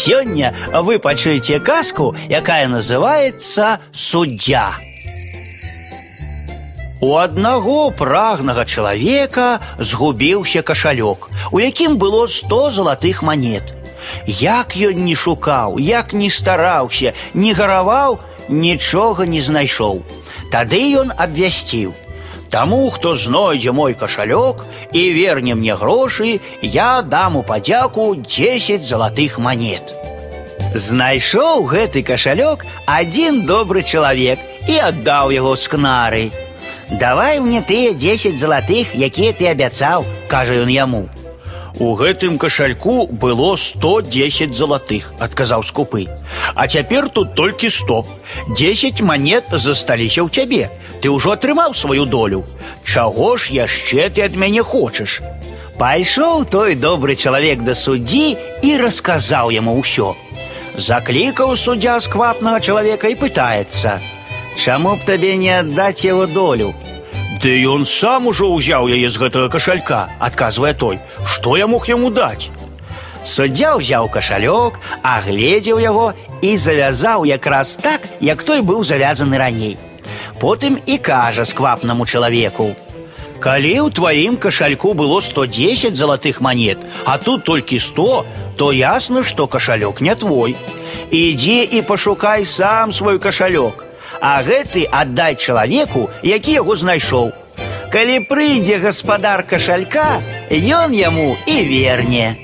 Сёння вы пачуеце казку, якая называется суддзя. У аднаго прагнага чалавека згубіўся кашалёк, у якім было 100 залатых манет. Як ён не шукаў, як не стараўся, не гараваў, нічога не знайшоў. Тады ён абвясціў: Таму, хто знойдзе мой кашалёк і верне мне грошы, я дам у падзяку 10 залатых манет. Знайшоў гэты кашалёк адзін добры чалавек і аддаў яго з кнары. Давай мне тыя 10 залатых, якія ты абяцаў, кажа ён яму. У гэтым кашальку было 110 залатых, адказаў скупы. А цяпер тут толькі 100. 10 манет засталіся ў цябе. Ты ўжо атрымаў сваю долю. Чаго ж яшчэ ты ад мяне хочаш? Пайшоў той добры чалавек да суддзі і расказаў яму ўсё. Заклікаў суддзя сквапнага чалавека і пытаецца: « Чаму б табе не аддаць яго долю? Ды ён сам ужо ўзяў яе з гэтага кашалька, адказвае той, што я мог яму даць. Суддзя ўзяў кашалёк, агледзеў яго і завязаў якраз так, як той быў завязаны раней. Потым і кажа сквапнаму чалавеку: « Калі ў тваім кашальку было 110 залатых манет, а тут толькі 100, то ясна, што кашалёк не твой. Ідзі і пашукай сам свой кашалёк а гэты аддай чалавеку, які яго знайшоў. Калі прыйдзе гаспадар кашалька, ён яму і верне.